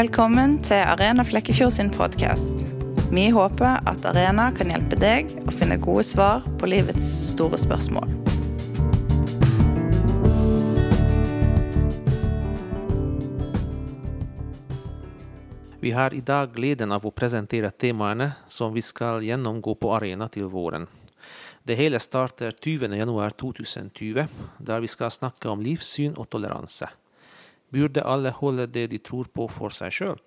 Velkommen til Arena Flekkefjord sin podkast. Vi håper at Arena kan hjelpe deg å finne gode svar på livets store spørsmål. Vi har i dag gleden av å presentere temaene som vi skal gjennomgå på Arena til våren. Det hele starter 20.1.2020, der vi skal snakke om livssyn og toleranse. Burde alle holde det de tror på, for seg sjøl?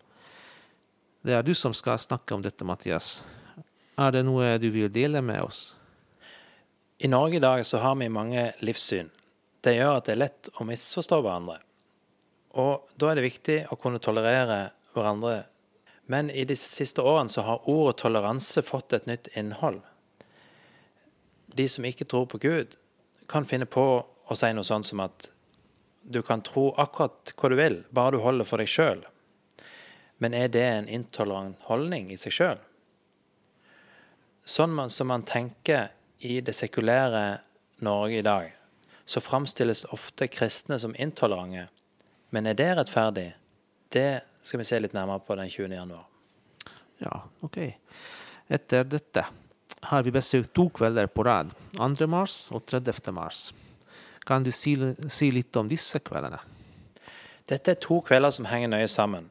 Det er du som skal snakke om dette, Mathias. Er det noe du vil dele med oss? I Norge i dag så har vi mange livssyn. Det gjør at det er lett å misforstå hverandre. Og da er det viktig å kunne tolerere hverandre. Men i de siste årene så har ordet toleranse fått et nytt innhold. De som ikke tror på Gud, kan finne på å si noe sånt som at du kan tro akkurat hva du vil, bare du holder for deg sjøl. Men er det en intolerant holdning i seg sjøl? Sånn som man tenker i det sekulære Norge i dag, så framstilles ofte kristne som intolerante. Men er det rettferdig? Det skal vi se litt nærmere på den 20. januar. Ja, OK. Etter dette har vi besøkt to kvelder på rad, 2. mars og 30. mars. Kan du si, si litt om disse kveldene? Dette er to kvelder som henger nøye sammen.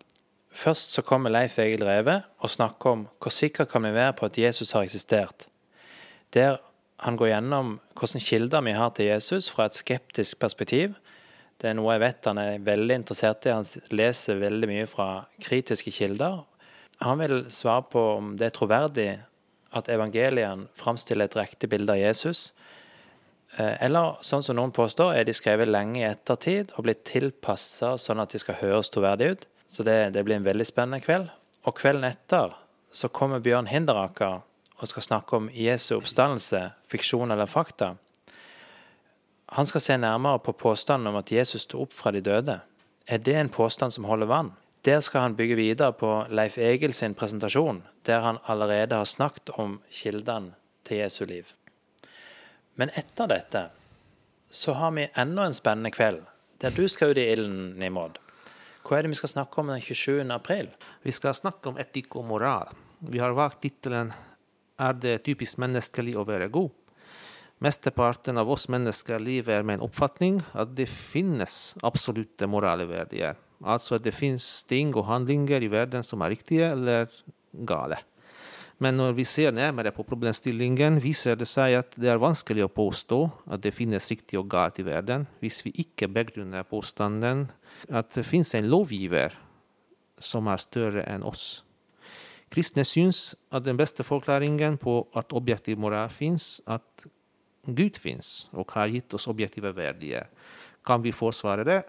Først så kommer Leif Egil Reve og snakker om hvor sikker kan vi være på at Jesus har eksistert. Der han går gjennom hvilke kilder vi har til Jesus fra et skeptisk perspektiv. Det er noe jeg vet han er veldig interessert i. Han leser veldig mye fra kritiske kilder. Han vil svare på om det er troverdig at evangelien framstiller et riktig bilde av Jesus. Eller sånn som noen påstår, er de skrevet lenge i ettertid og blitt tilpassa sånn at de skal høres troverdige ut. Så det, det, blir en veldig spennende kveld. Og kvelden etter så kommer Bjørn Hinderaker og skal snakke om Jesu oppstandelse, fiksjon eller fakta. Han skal se nærmere på påstanden om at Jesus sto opp fra de døde. Er det en påstand som holder vann? Der skal han bygge videre på Leif Egil sin presentasjon, der han allerede har snakket om kildene til Jesu liv. Men etter dette så har vi enda en spennende kveld, der du skal ut i ilden, Nimrod. Hva er det vi skal snakke om den 27. april? Vi skal snakke om etikk og moral. Vi har valgt tittelen 'Er det typisk menneskelig å være god?' Mesteparten av oss mennesker lever med en oppfatning at det finnes absolutte moraleverdier. Altså at det finnes ting og handlinger i verden som er riktige eller gale. Men når vi ser nærmere på problemstillingen, viser det seg at det er vanskelig å påstå at det finnes riktig og galt i verden, hvis vi ikke begrunner påstanden at det finnes en lovgiver som er større enn oss. Kristne syns at den beste forklaringen på at objektiv moral fins, at Gud fins og har gitt oss objektive verdier. Kan vi forsvare det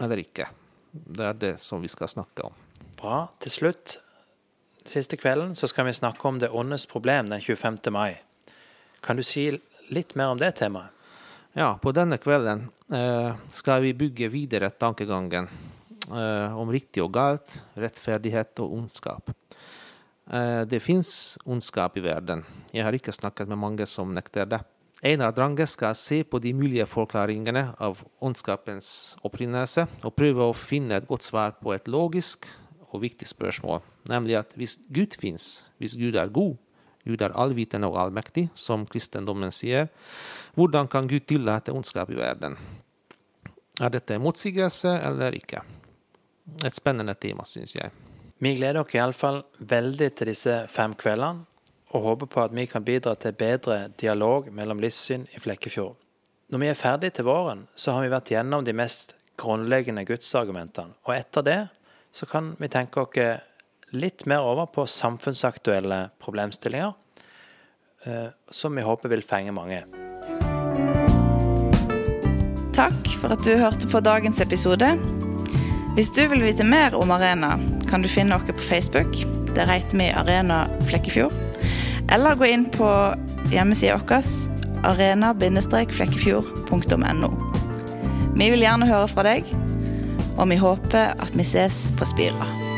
eller ikke? Det er det som vi skal snakke om. Bra. Til slutt, siste kvelden, så skal vi snakke om det åndes problem den 25. mai. Kan du si litt mer om det temaet? Ja, på denne kvelden eh, skal vi bygge videre tankegangen eh, om riktig og galt, rettferdighet og ondskap. Eh, det fins ondskap i verden. Jeg har ikke snakket med mange som nekter det. Einar Drange skal se på de mulige forklaringene av ondskapens opprinnelse og prøve å finne et godt svar på et logisk og viktig spørsmål, nemlig at hvis Gud fins, hvis Gud er god, Gud er allvitende og allmektig, som kristendommen sier, hvordan kan Gud tillate ondskap i verden? Er dette en motsigelse eller ikke? Et spennende tema, syns jeg. Vi gleder oss iallfall veldig til disse fem kveldene og håper på at vi kan bidra til bedre dialog mellom livssyn i Flekkefjord. Når vi er ferdige til våren, så har vi vært gjennom de mest grunnleggende gudsargumentene. Og etter det så kan vi tenke oss litt mer over på samfunnsaktuelle problemstillinger, som vi håper vil fenge mange. Takk for at du hørte på dagens episode. Hvis du vil vite mer om Arena, kan du finne oss på Facebook. Der heter vi Arena Flekkefjord. Eller gå inn på hjemmesida vår arena-flekkefjord.no. Vi vil gjerne høre fra deg, og vi håper at vi ses på Spira.